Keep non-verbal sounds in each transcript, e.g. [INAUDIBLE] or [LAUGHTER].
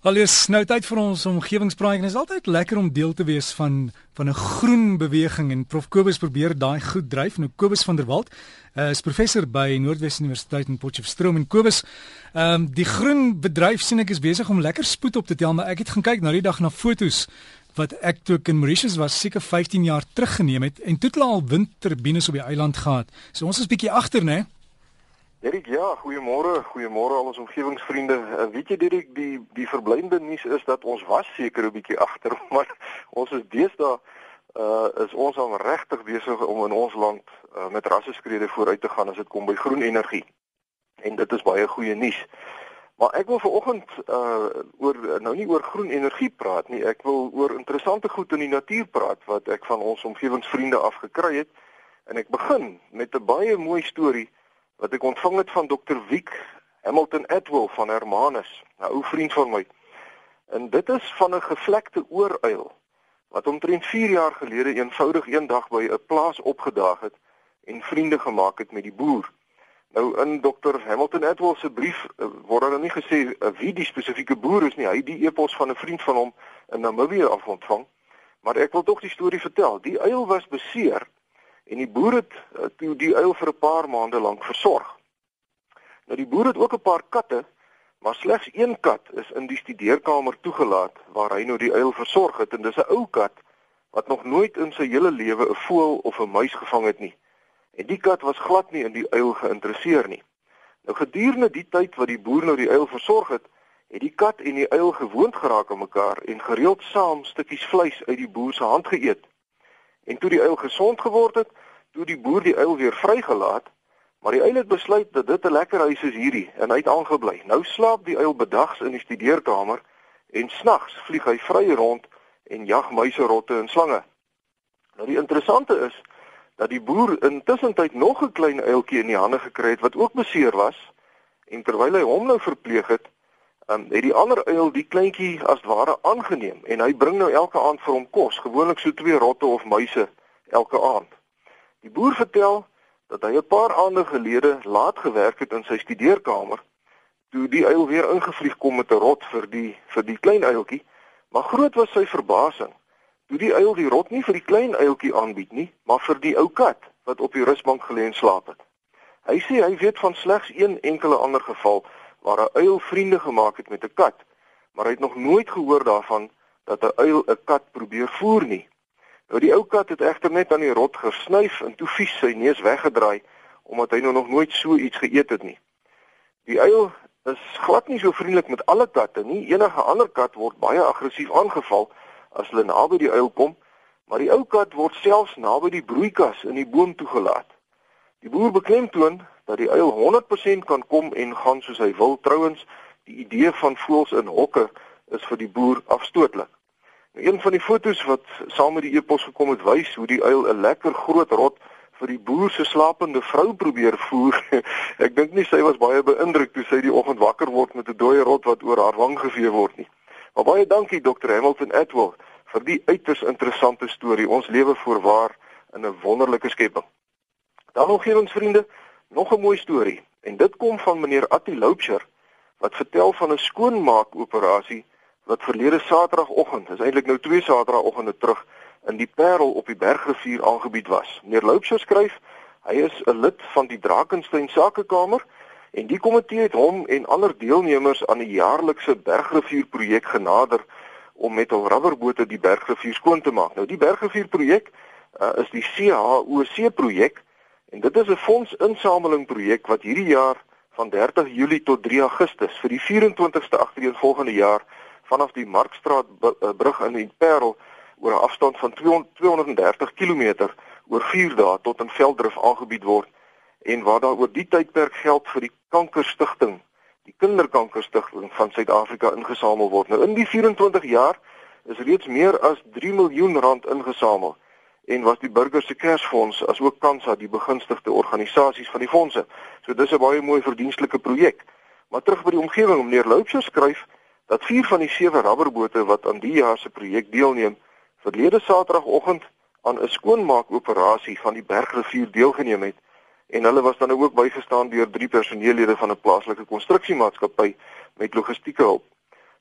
Alles nou tyd vir ons omgewingspraatjie en is altyd lekker om deel te wees van van 'n groen beweging en Prof Kobus probeer daai goed dryf. Nou Kobus van der Walt uh, is professor by Noordwes Universiteit in Potchefstroom en Kobus, ehm um, die groen bedryf sien ek is besig om lekker spoed op te tel, maar ek het gaan kyk nou die dag na fotos wat ek toe in Mauritius was seker 15 jaar terug geneem het en toe het hulle al windturbines op die eiland gehad. So ons is bietjie agter, né? Nee? Derek, ja, goeiemôre, goeiemôre al ons omgewingsvriende. Uh, weet jy Derek, die die verblydende nuus is dat ons was seker 'n bietjie agter, [LAUGHS] maar ons is deesdae uh is ons al regtig besig om in ons land uh, met rasseskrede vooruit te gaan as dit kom by groen energie. En dit is baie goeie nuus. Maar ek wil vanoggend uh oor nou nie oor groen energie praat nie. Ek wil oor interessante goed in die natuur praat wat ek van ons omgewingsvriende afgekry het. En ek begin met 'n baie mooi storie wat ek ontvang het van Dr. Wiek Hamilton Atwell van Hermanus, 'n ou vriend van my. En dit is van 'n gevlekte ooruil wat omtrent 4 jaar gelede eenvoudig eendag by 'n plaas opgedaag het en vriende gemaak het met die boer. Nou in Dr. Hamilton Atwell se brief uh, word daar nie gesê uh, wie die spesifieke boer is nie. Hy het die epos van 'n vriend van hom in Namibië af ontvang. Maar ek wil tog die storie vertel. Die uil was beseer en die boer het uh, toe die uil vir 'n paar maande lank versorg. Nou die boer het ook 'n paar katte, maar slegs een kat is in die studeerkamer toegelaat waar hy nou die uil versorg het en dis 'n ou kat wat nog nooit in sy hele lewe 'n voël of 'n muis gevang het nie. En die kat was glad nie in die uil geïnteresseer nie. Nou gedurende die tyd wat die boer nou die uil versorg het, het die kat en die uil gewoond geraak aan mekaar en gereeld saam stukkies vleis uit die boer se hand geëet. En toe die uil gesond geword het, toe die boer die uil weer vrygelaat, maar die uil het besluit dat dit 'n lekker huis is hierdie en hy het aangebly. Nou slaap die uil bedags in die studeerkamer en snags vlieg hy vry rond en jag muise, rotte en slange. Nou die interessante is dat die boer intussen tyd nog 'n klein uiltjie in die hande gekry het wat ook beseer was en terwyl hy hom nou verpleeg het, um, het die ander uil die kleintjie as ware aangeneem en hy bring nou elke aand vir hom kos, gewoonlik so twee rotte of muise elke aand. Die boer vertel dat hy 'n paar aande gelede laat gewerk het in sy studeerkamer toe die uil weer ingevlieg kom met 'n rot vir die vir die klein uiltjie, maar groot was sy verbasing toe die uil die rot nie vir die klein uiltjie aanbied nie, maar vir die ou kat wat op die rusbank gelê en slaap het. Hy sê hy weet van slegs een enkele ander geval waar 'n uil vriende gemaak het met 'n kat, maar hy het nog nooit gehoor daarvan dat 'n uil 'n kat probeer voer nie. Nou die ou kat het egter net aan die rot gesnyf en toe vies sy neus weggedraai omdat hy nou nog nooit so iets geëet het nie. Die uil is glad nie so vriendelik met alle katte nie. Enige ander kat word baie aggressief aangeval as hulle naby die uil kom, maar die ou kat word selfs naby die broeikas in die boom toegelaat. Die boer beklemtoon dat die uil 100% kan kom en gaan soos hy wil. Trouwens, die idee van voëls in hokke is vir die boer afstootlik. Nou, een van die fotos wat saam met die epos gekom het, wys hoe die uil 'n lekker groot rot vir die boer se slapende vrou probeer voer. [LAUGHS] Ek dink nie sy was baie beïndruk toe sy die oggend wakker word met 'n dooie rot wat oor haar wang gevee word nie. Maar baie dankie Dr. Hamilton Atwell vir die uiters interessante storie. Ons lewe voorwaar in 'n wonderlike skepping. Dan nog hier ons vriende, Nog 'n mooi storie en dit kom van meneer Attie Loubser wat vertel van 'n skoonmaak operasie wat verlede Saterdagoggend, dis eintlik nou twee Saterdagoggende terug in die Parel op die Bergrivier aangebied was. Meneer Loubser skryf, hy is 'n lid van die Drakensberg Sakekamer en die komitee het hom en ander deelnemers aan 'n jaarlikse Bergrivier projek genader om met hul rubberbote die Bergrivier skoon te maak. Nou die Bergrivier projek uh, is die CHOC projek En dit is 'n fondsinsameling projek wat hierdie jaar van 30 Julie tot 3 Augustus vir die 24ste agtereenvolgende jaar vanaf die Markstraat eh, brug in die Parel oor 'n afstand van 230 km oor 4 dae tot in Velddrif aangebied word en waar daar oor die tydperk geld vir die kankerstigting, die kinderkankerstigting van Suid-Afrika ingesamel word. Nou in die 24 jaar is reeds meer as 3 miljoen rand ingesamel en was die burger se kersfonds as ook Kansa die begunstigde organisasies van die fondse. So dis 'n baie mooi verdienstelike projek. Maar terug by die omgewing, meneer Loupse skryf dat vier van die sewe rubberbote wat aan die jaar se projek deelneem, verlede Saterdagoggend aan 'n skoonmaakoperasie van die Bergrivier deelgeneem het en hulle was dan ook bygestaan deur drie personeellede van 'n plaaslike konstruksiemaatskappy met logistieke hulp.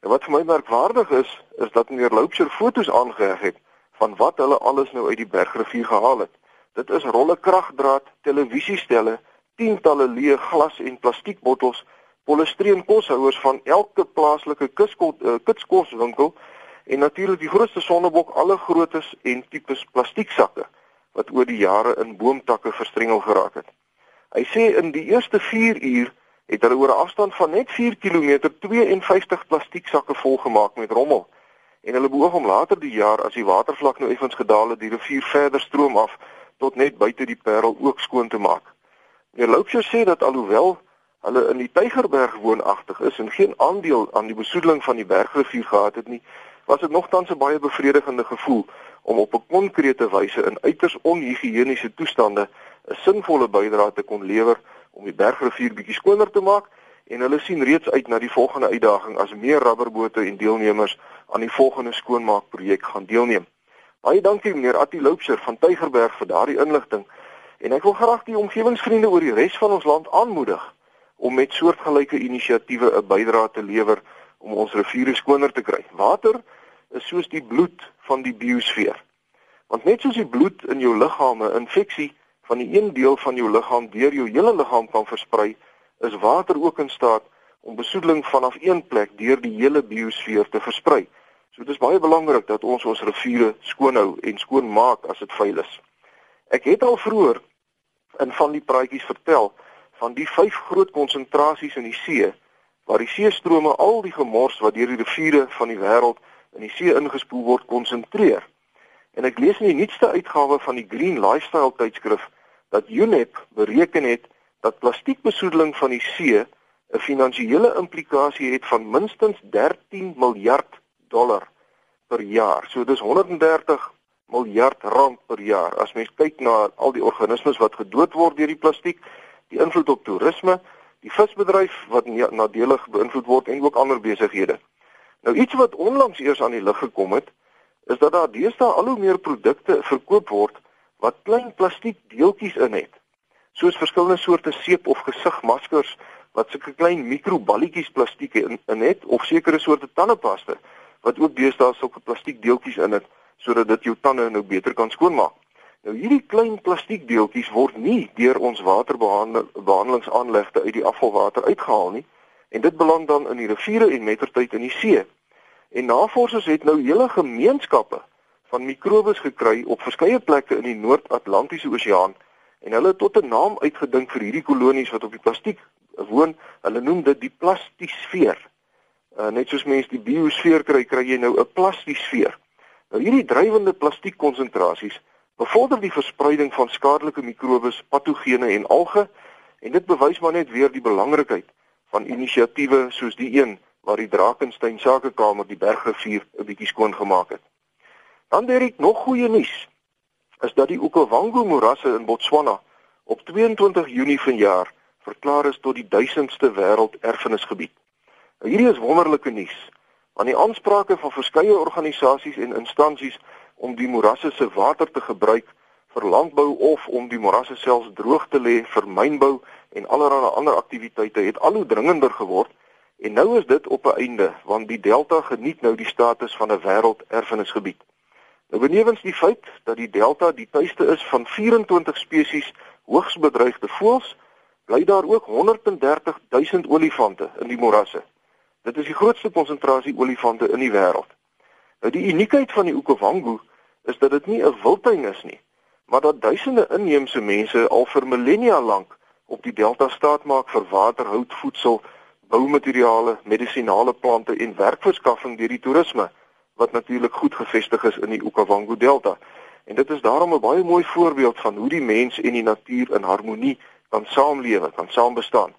En wat vir my merkwaardig is, is dat meneer Loupsher foto's aangeheg het van wat hulle alles nou uit die Bergrivier gehaal het. Dit is rolle kragdraad, televisiestelle, tientalle leë glas en plastiekbottels, polistireen koshouers van elke plaaslike uh, kitskoswinkel en natuurlik die grootste sonnebok alle groottes en tipes plastieksakke wat oor die jare in boomtakke verstrengel geraak het. Hy sê in die eerste 4 uur het hulle oor 'n afstand van net 4 km 52 plastieksakke volgemaak met rommel. En hulle beoog om later die jaar as die watervlak nou effens gedaal het, die rivier verder stroom af tot net buite die Parel ook skoon te maak. Meneer Loupsher sê dat alhoewel hulle in die Tygerberg woonagtig is en geen aandeel aan die besoedeling van die Bergrivier gehad het nie, was dit nogtans 'n baie bevredigende gevoel om op 'n konkrete wyse in uiters onhigiëniese toestande 'n sinvolle bydrae te kon lewer om die bergrivier bietjie skoner te maak en hulle sien reeds uit na die volgende uitdaging as meer rubberbote en deelnemers aan die volgende skoonmaakprojek gaan deelneem. Baie dankie meneer Attie Loupser van Tygerberg vir daardie inligting en ek wil graag die omgewingsvriende oor die res van ons land aanmoedig om met soortgelyke inisiatiewe 'n bydrae te lewer om ons riviere skoner te kry. Water is soos die bloed van die biosfeer. Want net soos die bloed in jou liggaam 'n infeksie van die een deel van jou liggaam deur jou hele liggaam kan versprei, is water ook in staat om besoedeling vanaf een plek deur die hele biosfeer te versprei. So dit is baie belangrik dat ons ons riviere skoon hou en skoon maak as dit vuil is. Ek het al vroeër in van die praatjies vertel van die vyf groot konsentrasies in die see waar die seestrome al die gemors wat deur die riviere van die wêreld in die see ingespoel word konsentreer. En ek lees in die nuutste uitgawe van die Green Lifestyle tydskrif dat UNEP bereken het dat plastiekbesoedeling van die see 'n finansiële implikasie het van minstens 13 miljard dollar per jaar. So dis 130 miljard rand per jaar. As mens kyk na al die organismes wat gedood word deur die plastiek, die invloed op toerisme, die visbedryf wat nadelig beïnvloed word en ook ander besighede. Nou iets wat onlangs eers aan die lig gekom het, is dat daar deesdae al hoe meer produkte verkoop word wat klein plastiek deeltjies in het. Soos verskillende soorte seep of gesigmaskers wat sulke klein mikroballetjies plastiek in, in het of sekere soorte tandepasta wat ook deesdae sulke plastiek deeltjies in het sodat dit jou tande nou beter kan skoonmaak. Nou hierdie klein plastiek deeltjies word nie deur ons waterbehandelingsaanlegte uit die afvalwater uitgehaal nie en dit beland dan in die riviere en mettertyd in die see. En navorsers het nou hele gemeenskappe van mikrobes gekry op verskeie plekke in die Noord-Atlantiese Oseaan en hulle het tot 'n naam uitgedink vir hierdie kolonies wat op die plastiek woon. Hulle noem dit die plastisfeer. Uh, net soos mense die biosfeer kry, kry jy nou 'n plastisfeer. Nou hierdie drywende plastiekkonsentrasies bevorder die verspreiding van skadelike mikrobes, patogene en alge en dit bewys maar net weer die belangrikheid van inisiatiewe soos die een waar die Drakensberg Sakekamer die Bergrivier 'n bietjie skoon gemaak het. Dan Derek, nog goeie nuus is dat die Okavango morasse in Botswana op 22 Junie vanjaar verklaar is tot die 1000ste wêrelderfenisgebied. Nou hierdie is wonderlike nuus, want die aansprake van verskeie organisasies en instansies om die morasse se water te gebruik vir landbou of om die morasse selfs droog te lê vir mynbou en allerlei ander aktiwiteite het al hoe dringender geword en nou is dit op 'n einde want die delta geniet nou die status van 'n wêrelderfenisgebied. Nou benewens die feit dat die delta die tuiste is van 24 spesies hoogs bedreigde voëls, bly daar ook 130 000 olifante in die morasse. Dit is die grootste konsentrasie olifante in die wêreld. Nou die uniekheid van die Okavango is dat dit nie 'n wildtuin is nie, maar dat duisende inheemse mense al vir millennia lank op die delta staat maak vir water, hout, voedsel, boumateriale, medisonale plante en werkverskaffing deur die toerisme wat natuurlik goed gevestig is in die Okavango Delta. En dit is daarom 'n baie mooi voorbeeld van hoe die mens en die natuur in harmonie kan saamlewe, kan saam bestaan.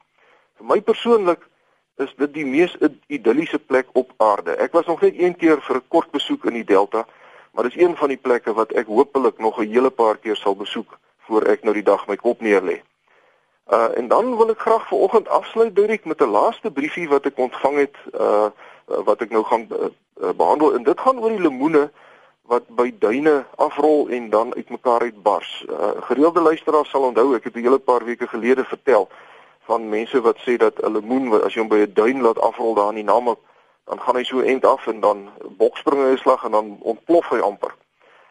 Vir my persoonlik is dit die mees idilliese plek op aarde. Ek was nog net een keer vir 'n kort besoek in die Delta, maar dis een van die plekke wat ek hopelik nog 'n hele paar keer sal besoek voor ek nou die dag my kop neerlê. Uh en dan wil ek graag vanoggend afsluit direk met 'n laaste briefie wat ek ontvang het uh wat ek nou gaan uh, uh, behandel en dit gaan oor die lemoene wat by duine afrol en dan uitmekaar uitbars. Uh, gereelde luisteraars sal onthou ek het 'n hele paar weke gelede vertel van mense wat sê dat 'n lemoen as jy hom by 'n duin laat afrol daar in die Namak dan gaan hy so end af en dan bokspringe hy slag en dan ontplof hy amper.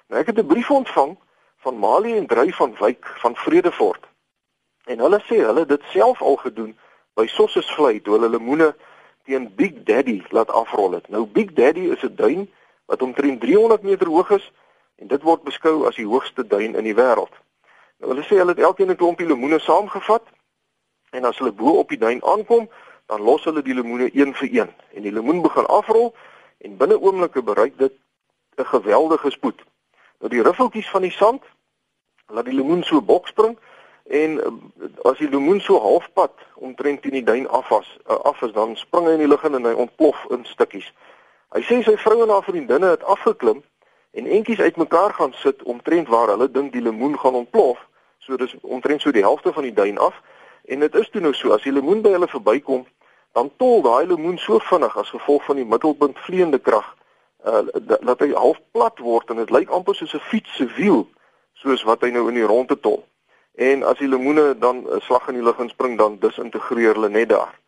Nou ek het 'n brief ontvang van Mali en Drey van Wyk van Vredefort. En hulle sê hulle dit self al gedoen by Sossesvlei toe hulle lemoene teen Big Daddy laat afrol het. Nou Big Daddy is 'n duin wat omtrent 300 meter hoog is en dit word beskou as die hoogste duin in die wêreld. Nou hulle sê hulle het elkeen 'n klompie lemoene saamgevat en as hulle bo op die duin aankom, dan los hulle die lemoene een vir een en die lemoen begin afrol en binne oomblikke bereik dit 'n geweldige spoed. Nou die ruffeltjies van die sand laat die lemoen so bokspring en eh, as die lemoen so halfpad omtrent teen die duin afwas uh, af is dan spring hy in die lug en hy ontplof in stukkies. Hy sê sy vrou en haar vriendinne het afgeklim en entjies uitmekaar gaan sit omtrent waar hulle dink die lemoen gaan ontplof. So dis omtrent so die helfte van die duin af en dit is toe nou so as die lemoen by hulle verbykom dan tol daai lemoen so vinnig as gevolg van die middelpunt vleiende krag uh, dat hy half plat word en dit lyk amper soos 'n fiets se wiel soos wat hy nou in die ronde tol. En as die lemoene dan 'n slag in die lug inspring dan disintegreer hulle net daar.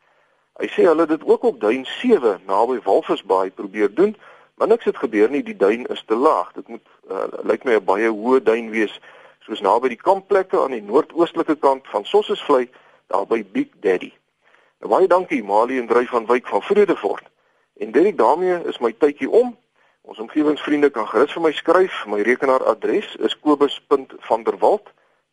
Hy sê hulle het dit ook op duin 7 naby Walvisbaai probeer doen, maar niks het gebeur nie, die duin is te laag. Dit moet uh, lyk my 'n baie hoë duin wees soos naby die kampplekke aan die noordoostelike kant van Sossesvlei daar by Big Daddy. Nou, baie dankie Mali en Dryf van Wyk van Vredefort. En Derek daarmee is my tydjie om. Ons omgewingsvriende kan gerus vir my skryf. My rekenaaradres is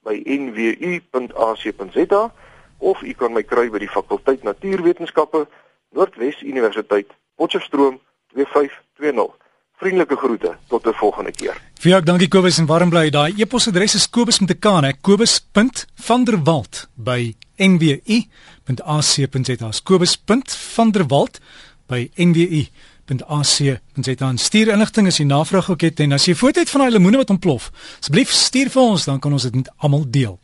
kobus.vanderwalt@nwu.ac.za of u kan my kry by die fakulteit Natuurwetenskappe Noordwes Universiteit Potchefstroom 2520. Vriendelike groete tot 'n volgende keer. Vir jou dankie Kobus en warm bly. Daai e-posadres is kobus met 'n k, hè. kobus.vanderwalt by nwu.ac.za. kobus.vanderwalt by nwu.ac.za. Stuur inligting as jy navraag ook het en as jy foto het van daai lemoene wat ontplof, asseblief stuur vir ons dan kan ons dit almal deel.